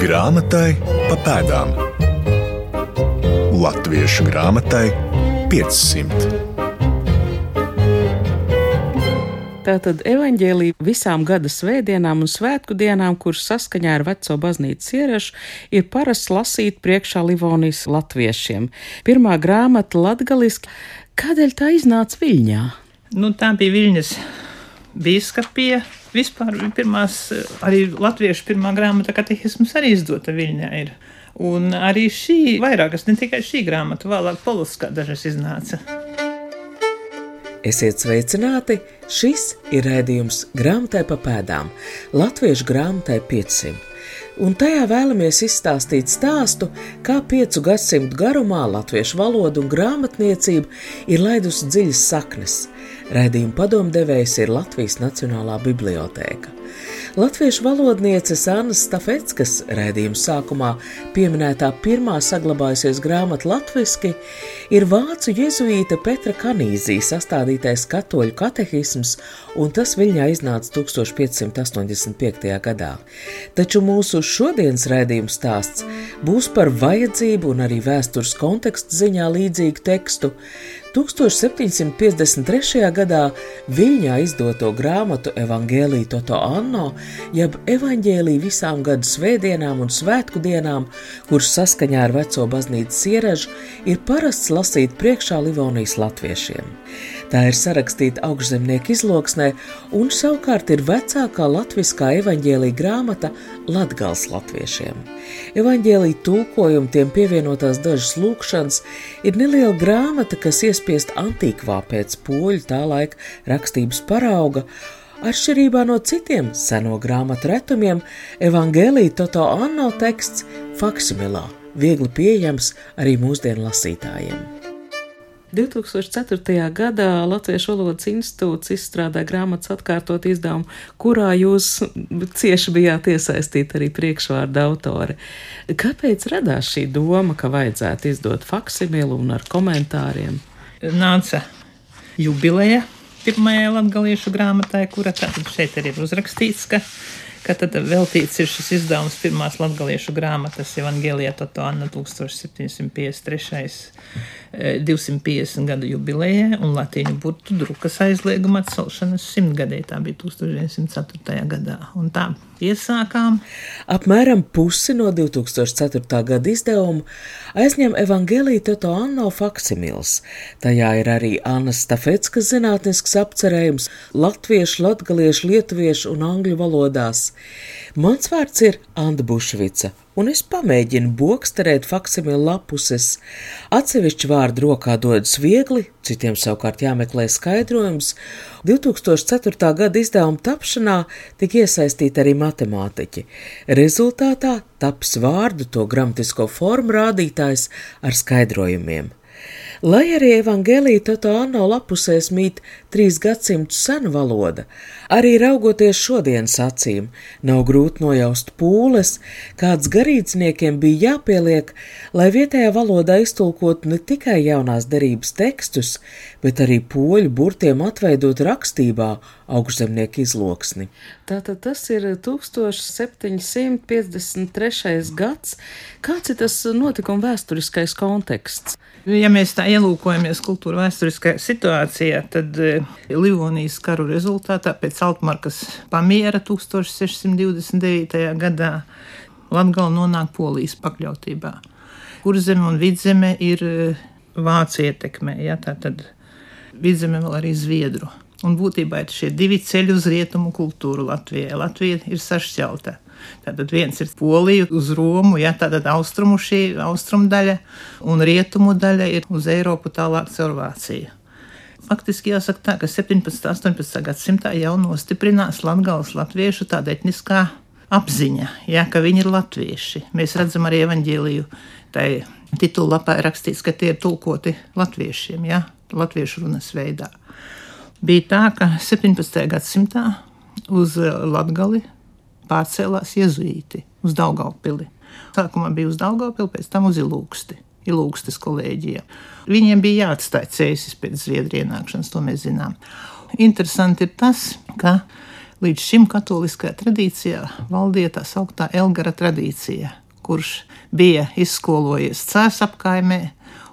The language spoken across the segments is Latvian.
Grāmatai pa pēdām. Latviešu grāmatai 500. Tātad evaņģēlīja visām gada svētdienām un svētku dienām, kuras saskaņā ar veco baznīcas ierašu, ir parasts lasīt priekšā Livonijas latviešiem. Pirmā grāmata latgaliski, kādēļ tā iznāca Viļņā? Nu, tā bija Viļņas bīskapija. Vispār pirmās, arī latviešu pirmā grāmata katehisms arī izdota Viļņā ir. Un arī šī vairākas, ne tikai šī grāmata, vēlāk Poluskā dažas iznāca. Esiet sveicināti! Šis ir raidījums grāmatai pa pēdām, Latviešu grāmatai 500. Un tajā vēlamies izstāstīt stāstu, kā piecu gadsimtu garumā latviešu valoda un grāmatniecība ir laidusi dziļas saknes. Raidījuma padomdevējs ir Latvijas Nacionālā bibliotēka. Latviešu valodnieces Annas Stafetskas raidījuma sākumā pieminētā pirmā saglabājusies grāmata latviski ir vācu jezuīta Petra Kanīzija sastādītais katoļu katehisms, un tas viņā iznāca 1585. gadā. Taču mūsu šodienas raidījuma stāsts būs par vajadzību un arī vēstures kontekstu ziņā līdzīgu tekstu, 1753. gadā Viļņā izdoto grāmatu Evangeliju Toto Anno, jeb Evangeliju visām gadu svētdienām un svētku dienām, kuras saskaņā ar veco baznīcas ieražu ir parasts lasīt priekšā Livonijas latviešiem. Tā ir sarakstīta augšzemnieku izloksnē, un savukārt ir vecākā latviskā evaņģēlīja grāmata Latgals latviešiem. Evaņģēlīja tulkojumu tiem pievienotās dažas lūkšanas ir neliela grāmata, kas iespiest antīkvā pēc poļu tā laika rakstības parauga, Atšķirībā no citiem seno grāmatu retumiem, Evangelija Toto Anno teksts faksimilā viegli pieejams arī mūsdienu lasītājiem. 2004. gadā Latviešu valodas institūts izstrādāja grāmatas atkārtot izdevumu, kurā jūs cieši bijāt iesaistīti arī priekšvārda autori. Kāpēc radās šī doma, ka vajadzētu izdot faksimilu un ar komentāriem? Nāca jubileja pirmajai latgaliešu grāmatai, kura tātad šeit arī ir uzrakstīts, ka ka tad veltīts ir šis izdevums pirmās latgaliešu grāmatas Evangelijā Toto Anna 1753. 250 gadu jubilejai un latīņu burtu drukas aizlieguma atcelšanas simtgadē. Tā bija 1904. gadā. Un tā iesākām. Apmēram pusi no 2004. gada izdevuma aizņem Evangelija Toto Anno faksimils. Tajā ir arī Annas Stafetskas zinātnisks apcerējums latviešu, latgaliešu, lietuviešu un angļu valodās. Mans vārds ir Anda Bušvica un es pamēģinu boksterēt faksimilu lapuses. Atsevišķi vārdi rokā dodas viegli, citiem savukārt jāmeklē skaidrojums. 2004. gada izdevuma tapšanā tika iesaistīti arī matemātiķi. Rezultātā taps vārdu to gramatisko formu rādītājs ar skaidrojumiem. Lai arī evangelija Toto Anno lapusēs mīt trīs gadsimtu sena valoda, arī raugoties šodienas acīm, nav grūti nojaust pūles, kāds garīdzniekiem bija jāpieliek, lai vietējā valodā iztulkot ne tikai jaunās derības tekstus, bet arī poļu burtiem atveidot rakstībā augšzemnieku izloksni. Tātad tas ir 1753. gads. Kāds ir tas notikuma vēsturiskais konteksts? Ja mēs tā ielūkojamies kultūra vēsturiskajā situācijā, tad eh, Livonijas karu rezultātā pēc Altmarkas pamiera 1629. gadā Latgala nonāk Polijas pakļautībā. Kurzeme un vidzeme ir eh, vācu ietekmē, ja tā tad vidzeme vēl arī zviedru. Un būtībā ir šie divi ceļi uz rietumu kultūru Latvijai. Latvija ir sašķelta. Tātad viens ir Polija uz Romu, ja tātad austrumu šī austrumu daļa, un rietumu daļa ir uz Eiropu tālāk caur Vāciju. Faktiski jāsaka tā, ka 17. un 18. gadsimtā jau nostiprinās Latgales latviešu tāda etniskā apziņa, ja, ka viņi ir latvieši. Mēs redzam arī evaņģēliju, tai titulapā rakstīts, ka tie ir tulkoti latviešiem, ja, latviešu runas veidā. Bija tā, ka 17. gadsimtā uz Latgali pārcēlās jezuīti uz Daugaupili. Sākumā bija uz Daugaupili, pēc tam uz Ilūksti, Ilūkstes kolēģija. Viņiem bija jāatstāj cēsis pēc Zviedrijas ienākšanas, to mēs zinām. Interesanti ir tas, ka Līdz šim katoliskajā tradīcijā valdīja tā sauktā Elgara tradīcija, kurš bija izskolojies cēs apkaimē,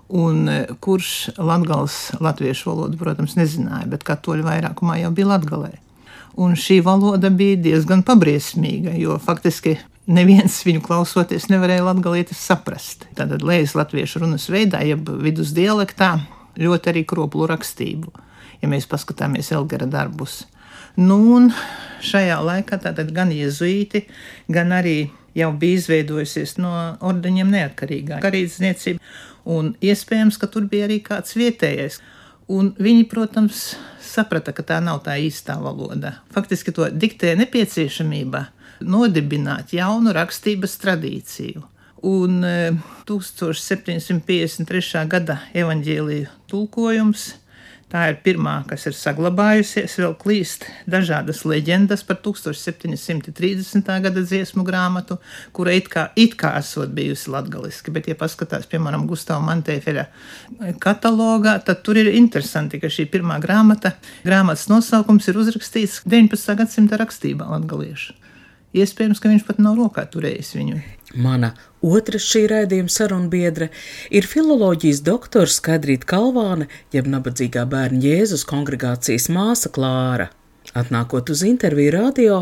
un e, kurš latgals latviešu valodu, protams, nezināja, bet katoļu vairākumā jau bija latgalē. Un šī valoda bija diezgan pabriesmīga, jo faktiski neviens viņu klausoties nevarēja latgalietis saprast. Tātad lējas latviešu runas veidā, jeb vidus dialektā, ļoti arī kroplu rakstību, ja mēs paskatāmies Elgara darbus. Nu, un šajā laikā tātad gan jezuīti, gan arī jau bija izveidojusies no ordeņiem neatkarīgā garīdzniecība un iespējams, ka tur bija arī kāds vietējais. Un viņi, protams, saprata, ka tā nav tā īstā valoda. Faktiski to diktē nepieciešamība nodibināt jaunu rakstības tradīciju. Un 1753. E, gada evaņģēlīja tulkojums Tā ir pirmā, kas ir saglabājusies, vēl klīst dažādas leģendas par 1730. gada dziesmu grāmatu, kura it kā, it kā esot bijusi latgaliski, bet, ja paskatās, piemēram, Gustava Mantēfeļa katalogā, tad tur ir interesanti, ka šī pirmā grāmata, grāmatas nosaukums ir uzrakstīts 19. gadsimta rakstībā latgaliešu. Iespējams, ka viņš pat nav rokā turējis viņu. Mana otra šī raidījuma sarunbiedre ir filoloģijas doktors Skaidrīta Kalvāne, jeb nabadzīgā bērna Jēzus kongregācijas māsa Klāra. Atnākot uz interviju radio,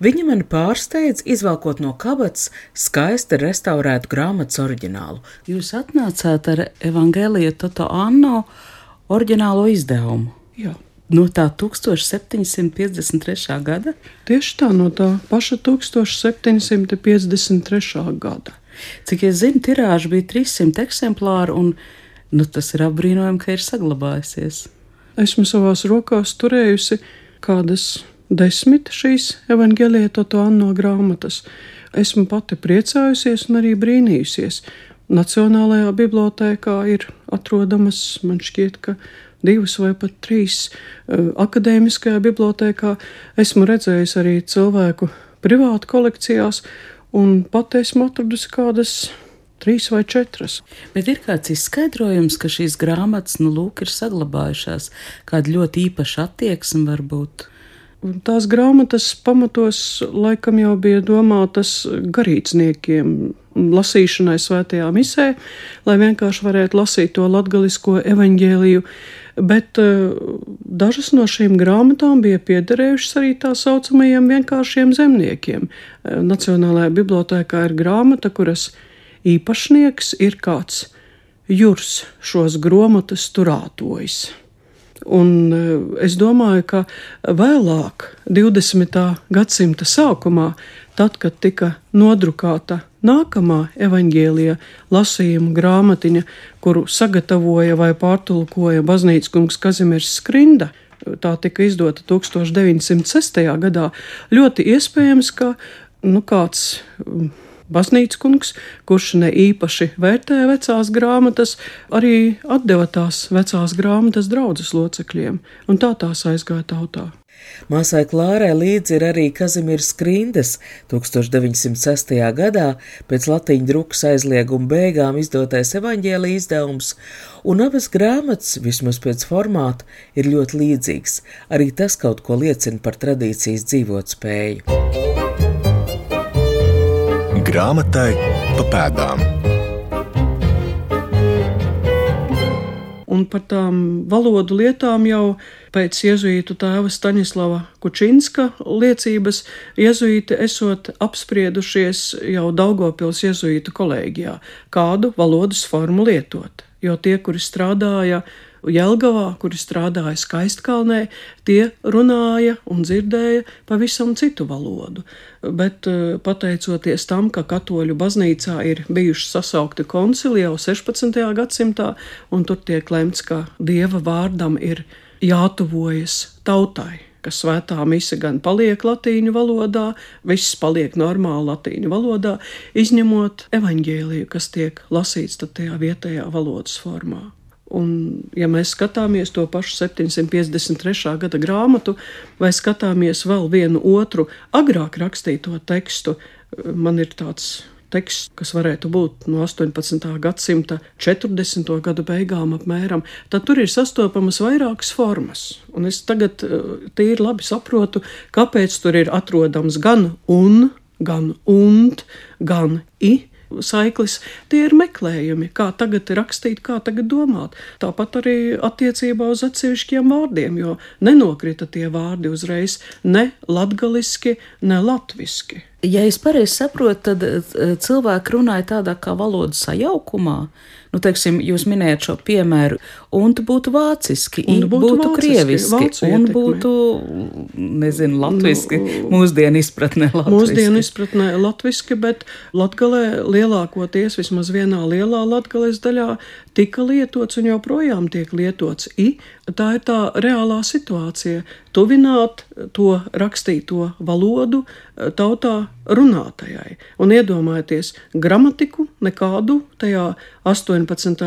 viņa mani pārsteidz, izvelkot no kabatas skaisti restaurētu grāmatas oriģinālu. Jūs atnācāt ar Evangeliju Toto Anno oriģinālo izdevumu. Jā. No tā 1753. gada? Tieši tā, no tā paša 1753. gada. Cik es zinu, tirāža bija 300 eksemplāri, un nu, tas ir apbrīnojami, ka ir saglabājusies. Esmu savās rokās turējusi kādas desmit šīs evanģēlieto anno grāmatas. Esmu pati priecājusies un arī brīnījusies. Nacionālajā bibliotēkā ir atrodamas, man šķiet, ka divas vai pat trīs uh, akadēmiskajā bibliotekā. Esmu redzējis arī cilvēku privātu kolekcijās, un pat esmu atradusi kādas trīs vai četras. Bet ir kāds izskaidrojums, ka šīs grāmatas, nu, lūk, ir saglabājušās, kāda ļoti īpaša attieksme varbūt. Tās grāmatas pamatos laikam jau bija domātas garīdzniekiem, lasīšanai svētajā misē, lai vienkārši varētu lasīt to latgalisko evaņģēliju bet uh, dažas no šīm grāmatām bija piederējušas arī tā saucamajiem vienkāršiem zemniekiem. Uh, Nacionālajā bibliotēkā ir grāmata, kuras īpašnieks ir kāds jurs šos grāmatas turētojs. Un uh, es domāju, ka vēlāk, 20. gadsimta sākumā, tad, kad tika nodrukāta nākamā evaņģēlija lasījuma grāmatiņa, kuru sagatavoja vai pārtulkoja baznīcas kungs Kazimirs Skrinda. Tā tika izdota 1906. gadā. Ļoti iespējams, ka nu, kāds um, baznīcas kungs, kurš ne īpaši vērtēja vecās grāmatas, arī atdeva tās vecās grāmatas draudzes locekļiem, un tā tās aizgāja tautā. Māsai Klārai līdzi ir arī Kazimiers Skrindes 1906. gadā pēc latīņu drukas aizlieguma beigām izdotais evaņģēlī izdevums, un abas grāmatas, vismaz pēc formāta, ir ļoti līdzīgas. Arī tas kaut ko liecina par tradīcijas dzīvot spēju. Grāmatai pa pēdām. Un par tām valodu lietām jau pēc jēzuītu tēva Staņislava Kučinska liecības jēzuīti esot apspriedušies jau Daugopils jēzuītu kolēģijā, kādu valodas formu lietot, jo tie, kuri strādāja Jelgavā, kuri strādāja Skaistkalnē, tie runāja un dzirdēja pavisam citu valodu. Bet eh, pateicoties tam, ka katoļu baznīcā ir bijuši sasaukti koncili jau 16. gadsimtā, un tur tiek lemts, ka dieva vārdam ir jātuvojas tautai ka svētā mise gan paliek latīņu valodā, viss paliek normāli latīņu valodā, izņemot evaņģēliju, kas tiek lasīts tajā vietējā valodas formā. Un, ja mēs skatāmies to pašu 753. gada grāmatu, vai skatāmies vēl vienu otru agrāk rakstīto tekstu, man ir tāds teksts, kas varētu būt no 18. gadsimta 40. gadu beigām apmēram, tad tur ir sastopamas vairākas formas. Un es tagad eh, tīri labi saprotu, kāpēc tur ir atrodams gan un, gan und, gan i saiklis, tie ir meklējumi, kā tagad rakstīt, kā tagad domāt. Tāpat arī attiecībā uz atsevišķiem vārdiem, jo nenokrita tie vārdi uzreiz ne latgaliski, ne latviski. Ja es pareizi saprotu, tad eh, cilvēki runāja tādā kā valodas sajaukumā. Nu, teiksim, jūs minējat šo piemēru, un tu būtu vāciski, un būtu, būtu vāciski, krieviski, un būtu, nezinu, latviski, nu, mūsdienu izpratnē latviski. Mūsdienu izpratnē latviski, bet latgalē lielākoties, vismaz vienā lielā latgales daļā, tika lietots un joprojām tiek lietots i. Tā ir tā reālā situācija tuvināt to rakstīto valodu eh, tautā runātajai. Un iedomājieties, gramatiku nekādu tajā 18.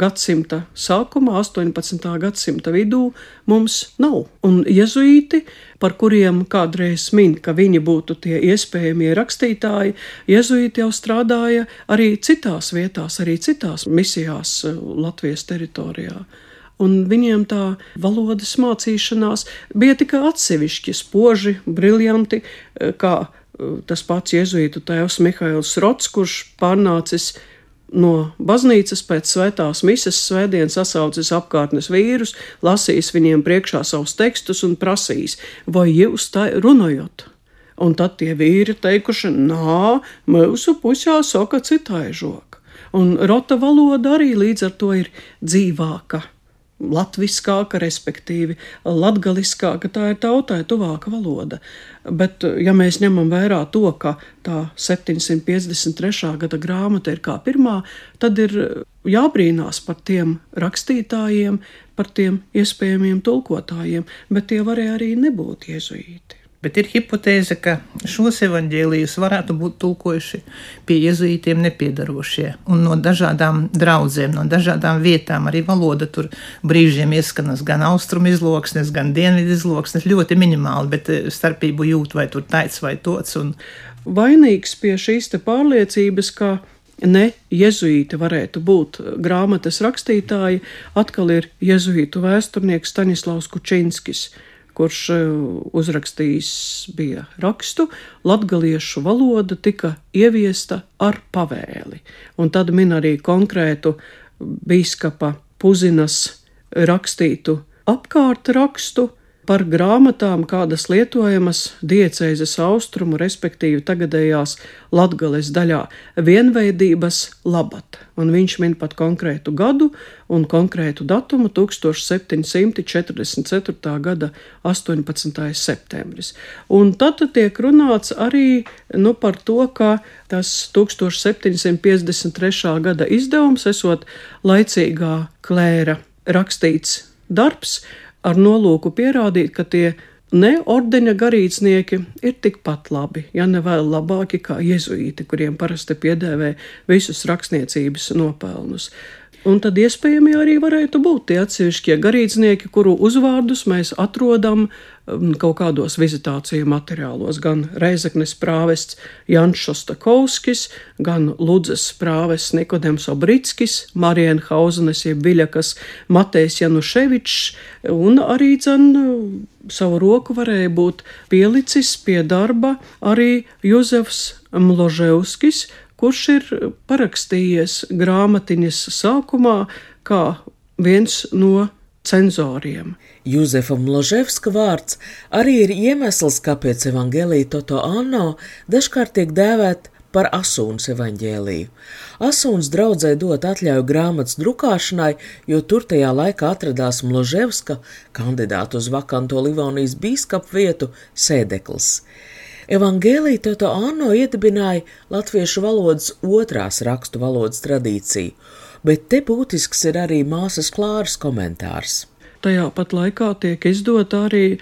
gadsimta sākumā, 18. gadsimta vidū mums nav. Un jezuīti, par kuriem kādreiz min, ka viņi būtu tie iespējamie rakstītāji, jezuīti jau strādāja arī citās vietās, arī citās misijās eh, Latvijas teritorijā un viņiem tā valodas mācīšanās bija tikai atsevišķi spoži, briljanti, eh, kā tas pats jēzuītu tēvs Mihails Rots, kurš pārnācis no baznīcas pēc svētās misijas svētdienas sasaucis apkārtnes vīrus, lasījis viņiem priekšā savus tekstus un prasījis, vai jūs tā runājat? Un tad tie vīri teikuši, nā, mūsu pusē saka citai žoka. Un rota valoda arī līdz ar to ir dzīvāka latviskāka, respektīvi latgaliskāka, tā ir tautai tuvāka valoda. Bet, ja mēs ņemam vērā to, ka tā 753. gada grāmata ir kā pirmā, tad ir jābrīnās par tiem rakstītājiem, par tiem iespējamiem tulkotājiem, bet tie varēja arī nebūt iezuīti. Bet ir hipotēze, ka šos evaņģēlijus varētu būt tulkojuši pie jezuītiem nepiedarošie. Un no dažādām draudzēm, no dažādām vietām arī valoda tur brīžiem ieskanas gan austrumu izloksnes, gan dienvidu izloksnes. Ļoti minimāli, bet eh, starpību jūt vai tur taits vai tots. Un... Vainīgs pie šīs pārliecības, ka ne jezuīti varētu būt grāmatas rakstītāji, atkal ir jezuītu vēsturnieks Staņislavs Kučinskis kurš e, uzrakstījis bija rakstu, latgaliešu valoda tika ieviesta ar pavēli. Un tad min arī konkrētu bīskapa Puzinas rakstītu apkārt rakstu, par grāmatām, kādas lietojamas diecēzes austrumu, respektīvi tagadējās latgales daļā - vienveidības labad. Un viņš min pat konkrētu gadu un konkrētu datumu - 1744. gada 18. septembris. Un tad tiek runāts arī nu, par to, ka tas 1753. gada izdevums esot laicīgā klēra rakstīts darbs, ar nolūku pierādīt, ka tie ne ordeņa garīdznieki ir tikpat labi, ja ne vēl labāki kā jezuīti, kuriem parasti piedēvē visus rakstniecības nopelnus. Un tad iespējami arī varētu būt tie atsevišķie garīdznieki, kuru uzvārdus mēs atrodam um, kaut kādos vizitāciju materiālos. Gan Reizeknes prāvests Jans Šostakovskis, gan Ludzes prāvests Nikodems Obrickis, Mariena Hausenes jeb Viļakas Matejs Januševičs, un arī dzen savu roku varēja būt pielicis pie darba arī Juzefs Mloževskis, kurš ir parakstījies grāmatiņas sākumā kā viens no cenzoriem. Juzefa Mloževska vārds arī ir iemesls, kāpēc evanģēlīja Toto Anno dažkārt tiek dēvēta par Asūnas evaņģēliju. Asūnas draudzē dot atļauju grāmatas drukāšanai, jo tur tajā laikā atradās Mloževska, kandidātu uz vakanto Livonijas bīskapu vietu, sēdeklis. Evangēlija Toto Anno iedibināja latviešu valodas otrās rakstu valodas tradīciju, bet te būtisks ir arī māsas Klāras komentārs. Tajā pat laikā tiek izdota arī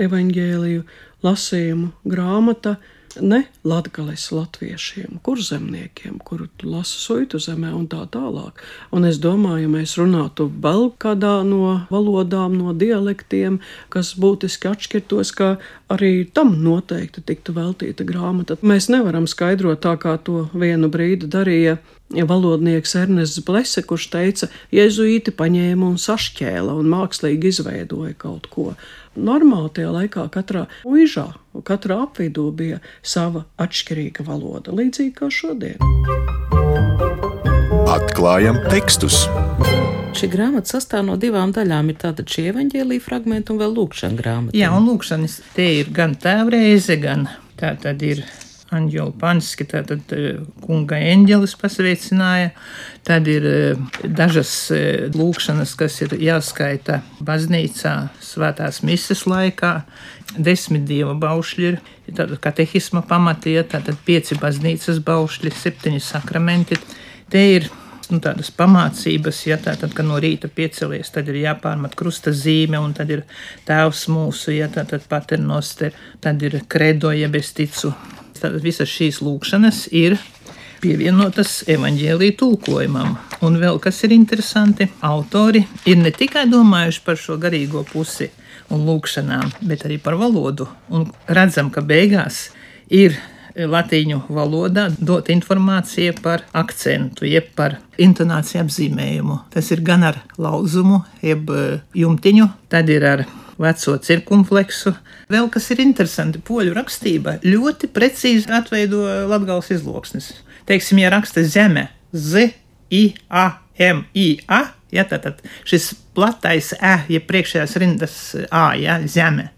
evaņģēliju lasījumu grāmata ne latgales latviešiem, kurzemniekiem, kuru lasa suitu zemē un tā tālāk. Un es domāju, ja mēs runātu vēl kādā no valodām, no dialektiem, kas būtiski atšķirtos, ka arī tam noteikti tiktu veltīta grāmata. Mēs nevaram skaidrot tā, kā to vienu brīdi darīja valodnieks Ernests Blese, kurš teica, jēzuīti paņēma un sašķēla un mākslīgi izveidoja kaut ko. Normāli tajā laikā katrā mūžā, katrā apvidū bija sava atšķirīga valoda, līdzīgi kā šodien. Atklājam tekstus! Šī grāmata sastāv no divām daļām. Ir tāda šī evaņģēlīja fragmenta un vēl lūkšana grāmata. Jā, un lūkšanas te ir gan tēvreize, gan tā tad ir Anģela Panski, tātad eh, kunga eņģelis pasveicināja. Tad ir eh, dažas eh, lūkšanas, kas ir jāskaita baznīcā svētās mises laikā. Desmit dieva baušļi ir, tātad katehisma pamatie, tātad pieci baznīcas baušļi, septiņi sakramenti. Te ir nu, tādas pamācības, ja tātad, ka no rīta piecelies, tad ir jāpārmet krusta zīme, un tad ir tēvs mūsu, ja tātad paternoster, tad ir kredo, ja bez ticu Tātad visas šīs lūkšanas ir pievienotas evaņģēlīja tulkojumam. Un vēl kas ir interesanti, autori ir ne tikai domājuši par šo garīgo pusi un lūkšanām, bet arī par valodu. Un redzam, ka beigās ir latīņu valodā dot informācija par akcentu, jeb par intonāciju apzīmējumu. Tas ir gan ar lauzumu, jeb eh, jumtiņu, tad ir ar veco cirkumfleksu. Vēl kas ir interesanti, poļu rakstība ļoti precīzi atveido latgales izloksnes. Teiksim, ja raksta zeme, z, i, a, m, i, a, ja tad šis platais e, ja priekšējās rindas a, ja, zeme.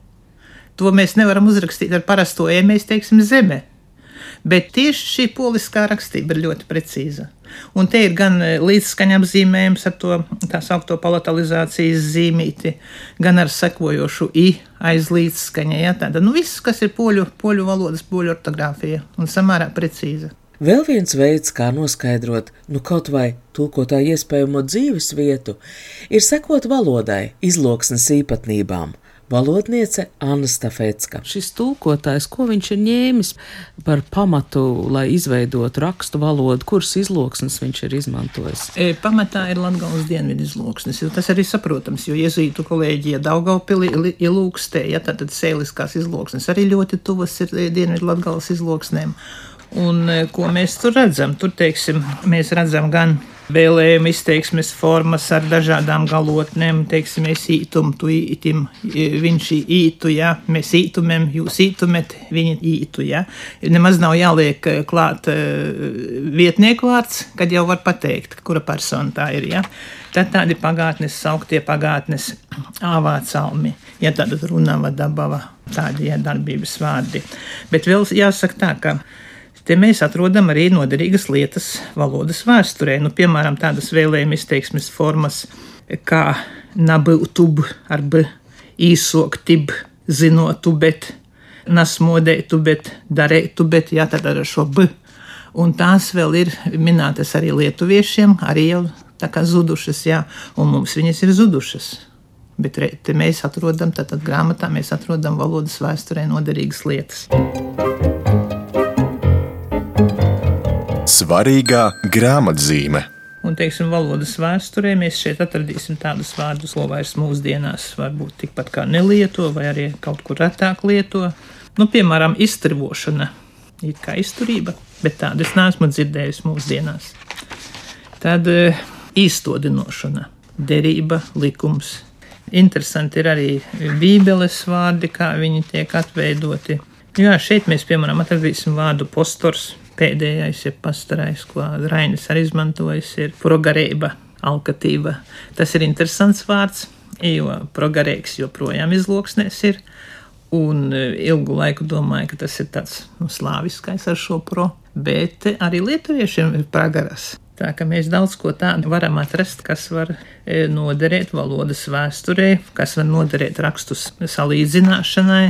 To mēs nevaram uzrakstīt ar parasto e, mēs teiksim zeme. Bet tieši šī poliskā rakstība ir ļoti precīza. Un te ir gan e, līdzskaņa apzīmējums ar to tā saucamo palatalizācijas zīmīti, gan ar sekojošu i aiz līdzskaņa. Ja, tāda, nu, viss, kas ir poļu, poļu valodas, poļu ortogrāfija un samērā precīza. Vēl viens veids, kā noskaidrot, nu kaut vai tulkotāju iespējamo dzīves vietu, ir sekot valodai, izloksnes īpatnībām valodniece Anna Stafetska. Šis tulkotājs, ko viņš ir ņēmis par pamatu, lai izveidotu rakstu valodu, kuras izloksnes viņš ir izmantojis? E, pamatā ir Latgales dienvidu izloksnes, jo tas arī saprotams, jo iezītu kolēģija Daugaupili ilūkstē, ja tātad sēliskās izloksnes arī ļoti tuvas ir dienvidu Latgales izloksnēm. Un e, ko mēs tur redzam? Tur, teiksim, mēs redzam gan vēlējuma izteiksmes formas ar dažādām galotnēm, teiksim, es ītum, tu ītim, viņš ītu, ja, mēs ītumem, jūs ītumet, viņi ītu, ja. Nemaz nav jāliek eh, klāt eh, vietnieku vārds, kad jau var pateikt, kura persona tā ir, ja. Tad tādi pagātnes sauktie pagātnes āvācalmi, ja tāda runava dabava, tādi, ja, darbības vārdi. Bet vēl jāsaka tā, ka Te mēs atrodam arī noderīgas lietas valodas vēsturē, nu, piemēram, tādas vēlējuma izteiksmes formas kā nabūtub ar b, īsoktib, zinotu, bet nasmodētu, bet darētu, bet jā, tad ar šo b. Un tās vēl ir minētas arī lietuviešiem, arī jau tā kā zudušas, jā, un mums viņas ir zudušas. Bet te mēs atrodam, tātad grāmatā mēs atrodam valodas vēsturē noderīgas lietas. Svarīgā grāmatzīme. Un, teiksim, valodas vēsturē mēs šeit atradīsim tādus vārdus, ko vairs mūsdienās varbūt tikpat kā nelieto, vai arī kaut kur retāk lieto. Nu, piemēram, izturbošana, it kā izturība, bet tādu es neesmu dzirdējusi mūsdienās. Tad e, īstodinošana, derība, likums. Interesanti ir arī bībeles vārdi, kā viņi tiek atveidoti. Jā, šeit mēs, piemēram, atradīsim vārdu postors, pēdējais ir pastarais, ko Rainis arī izmantojis, ir progarība, alkatība. Tas ir interesants vārds, jo progarīgs joprojām izloksnēs ir. Un e, ilgu laiku domāju, ka tas ir tāds nu, slāviskais ar šo pro, bet arī lietuviešiem ir pragaras. Tā kā mēs daudz ko tādu varam atrast, kas var e, noderēt valodas vēsturē, kas var noderēt rakstus salīdzināšanai.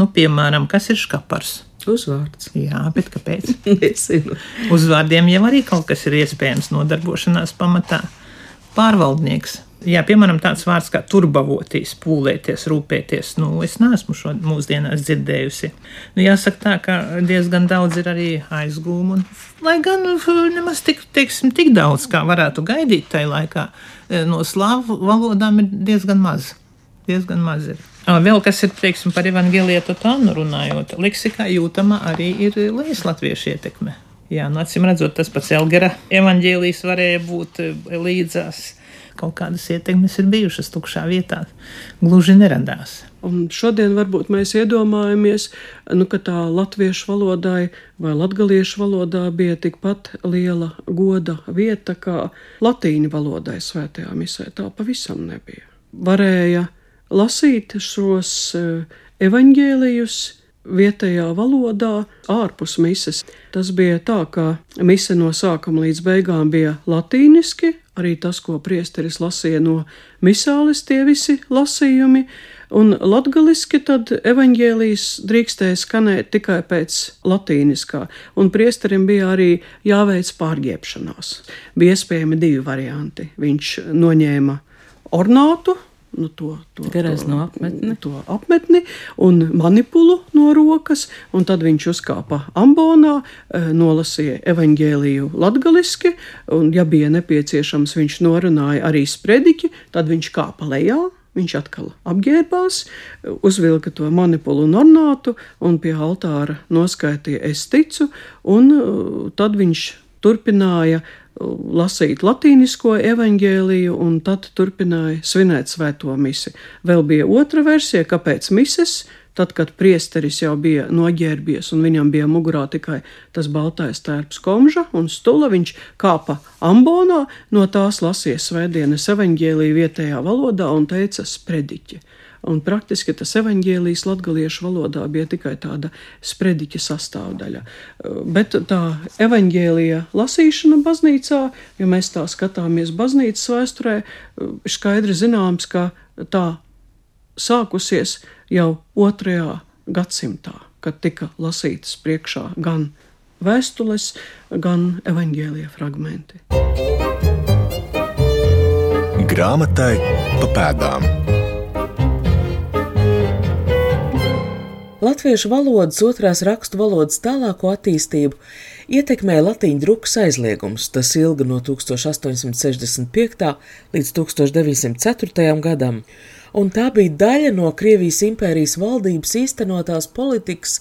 Nu, piemēram, kas ir škapars? Uzvārds. Jā, bet kāpēc? Nezinu. Uzvārdiem jau arī kaut kas ir iespējams nodarbošanās pamatā. Pārvaldnieks. Jā, piemēram, tāds vārds kā turbavotīs, pūlēties, rūpēties. Nu, es neesmu šo mūsdienās dzirdējusi. Nu, jāsaka tā, ka diezgan daudz ir arī aizgūmu. Lai gan nemaz tik, teiksim, tik daudz, kā varētu gaidīt tajā laikā, no slāvu valodām ir diezgan maz. Diezgan maz ir. Vēl kas ir, teiksim, par evangelietu tānu runājot, leksikā jūtama arī ir līdz latviešu ietekme. Jā, nu, acīm redzot, tas pats Elgara evaņģēlijs varēja būt līdzās kaut kādas ietekmes ir bijušas tukšā vietā, gluži neradās. Un šodien varbūt mēs iedomājamies, nu, ka tā latviešu valodai vai latgaliešu valodā bija tikpat liela goda vieta kā latīņu valodai svētajā misē. Tā pavisam nebija. Varēja lasīt šos eh, evaņģēlijus vietējā valodā, ārpus mises. Tas bija tā, ka mise no sākuma līdz beigām bija latīniski, arī tas, ko priesteris lasīja no misāles, tie visi lasījumi, un latgaliski tad evaņģēlijas drīkstēja skanēt tikai pēc latīniskā, un priesterim bija arī jāveic pārģiepšanās. Bija iespējami divi varianti. Viņš noņēma ornātu, nu, to, to, to, apmetni. to apmetni un manipulu no rokas, un tad viņš uzkāpa ambonā, e, nolasīja evaņģēliju latgaliski, un, ja bija nepieciešams, viņš norunāja arī sprediķi, tad viņš kāpa lejā. Viņš atkal apģērbās, uzvilka to manipulu un ornātu, un pie altāra noskaitīja es ticu, un e, tad viņš turpināja uh, lasīt latīnisko evaņģēliju, un tad turpināja svinēt svēto misi. Vēl bija otra versija, kāpēc mises, tad, kad priesteris jau bija noģērbies un viņam bija mugurā tikai tas baltais tērps komža un stula, viņš kāpa ambonā, no tās lasīja svētdienas evaņģēliju vietējā valodā un teica sprediķi un praktiski tas evaņģēlijs latgaliešu valodā bija tikai tāda sprediķa sastāvdaļa. Bet tā evaņģēlija lasīšana baznīcā, ja mēs tā skatāmies baznīcas vēsturē, skaidri zināms, ka tā sākusies jau otrajā gadsimtā, kad tika lasītas priekšā gan vēstules, gan evaņģēlija fragmenti. Grāmatai pa pēdām. Latviešu valodas otrās rakstu valodas tālāko attīstību ietekmēja latīņu drukas aizliegums. Tas ilga no 1865. līdz 1904. gadam, un tā bija daļa no Krievijas impērijas valdības īstenotās politikas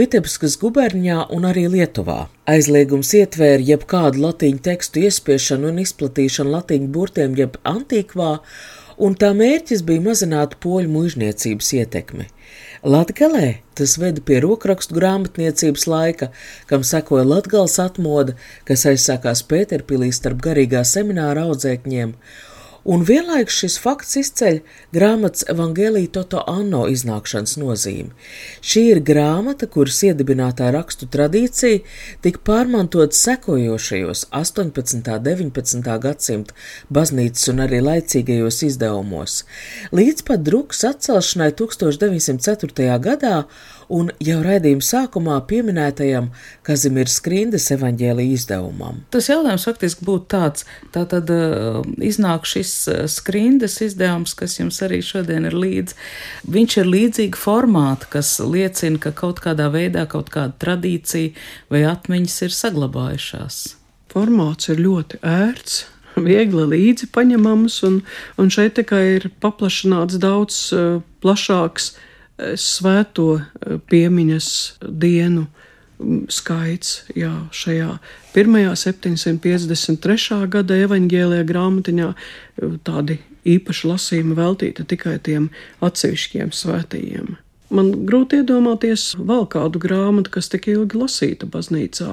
Vitebskas gubernijā un arī Lietuvā. Aizliegums ietvēra jebkādu latīņu tekstu iespiešanu un izplatīšanu latīņu burtiem jeb antīkvā, un tā mērķis bija mazināt poļu mužniecības ietekmi. Latgalē tas veda pie rokrakstu grāmatniecības laika, kam sekoja Latgals atmoda, kas aizsākās Pēterpilī starp garīgā semināra audzēkņiem, un vienlaikus šis fakts izceļ grāmatas Evangelija Toto Anno iznākšanas nozīmi. Šī ir grāmata, kuras iedibinātā rakstu tradīcija tika pārmantot sekojošajos 18. un 19. gadsimta baznīcas un arī laicīgajos izdevumos. Līdz pat drukas atcelšanai 1904. gadā un jau raidījuma sākumā pieminētajam Kazimieras Skrindas evaņģēlija izdevumam. Tas jautājums faktiski būtu tāds, tā tad uh, iznāk šis uh, Skrindas izdevums, kas jums arī šodien ir līdz. Viņš ir līdzīga formāta, kas liecina, ka kaut kādā veidā kaut kāda tradīcija vai atmiņas ir saglabājušās. Formāts ir ļoti ērts, viegli līdzi paņemams, un, un šeit tikai ir paplašināts daudz uh, plašāks svēto eh, piemiņas dienu mm, skaits jā, šajā pirmajā 753. gada evaņģēlējā grāmatiņā eh, tādi īpaši lasījumi veltīti tikai tiem atsevišķiem svētījiem. Man grūti iedomāties vēl kādu grāmatu, kas tik ilgi lasīta baznīcā.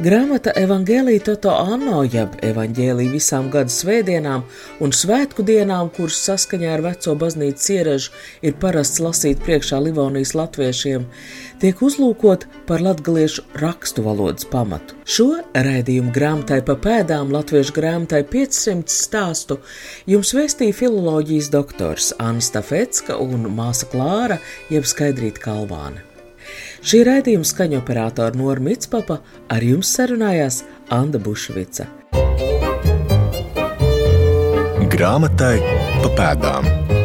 Grāmata Evangelija Toto Anno, jeb Evangelija visām gada svētdienām un svētku dienām, kuras saskaņā ar veco baznīcas ieražu ir parasts lasīt priekšā Livonijas latviešiem, tiek uzlūkot par latgaliešu rakstu valodas pamatu. Šo raidījumu grāmatai pa pēdām latviešu grāmatai 500 stāstu jums vēstīja filoloģijas doktors Anna Stafetska un māsa Klāra jeb Skaidrīt Kalvāne. Šī raidījuma skaņoperātora Nora Mitspapa ar jums sarunājās Anna Bušvica. Grāmatai pa pēdām.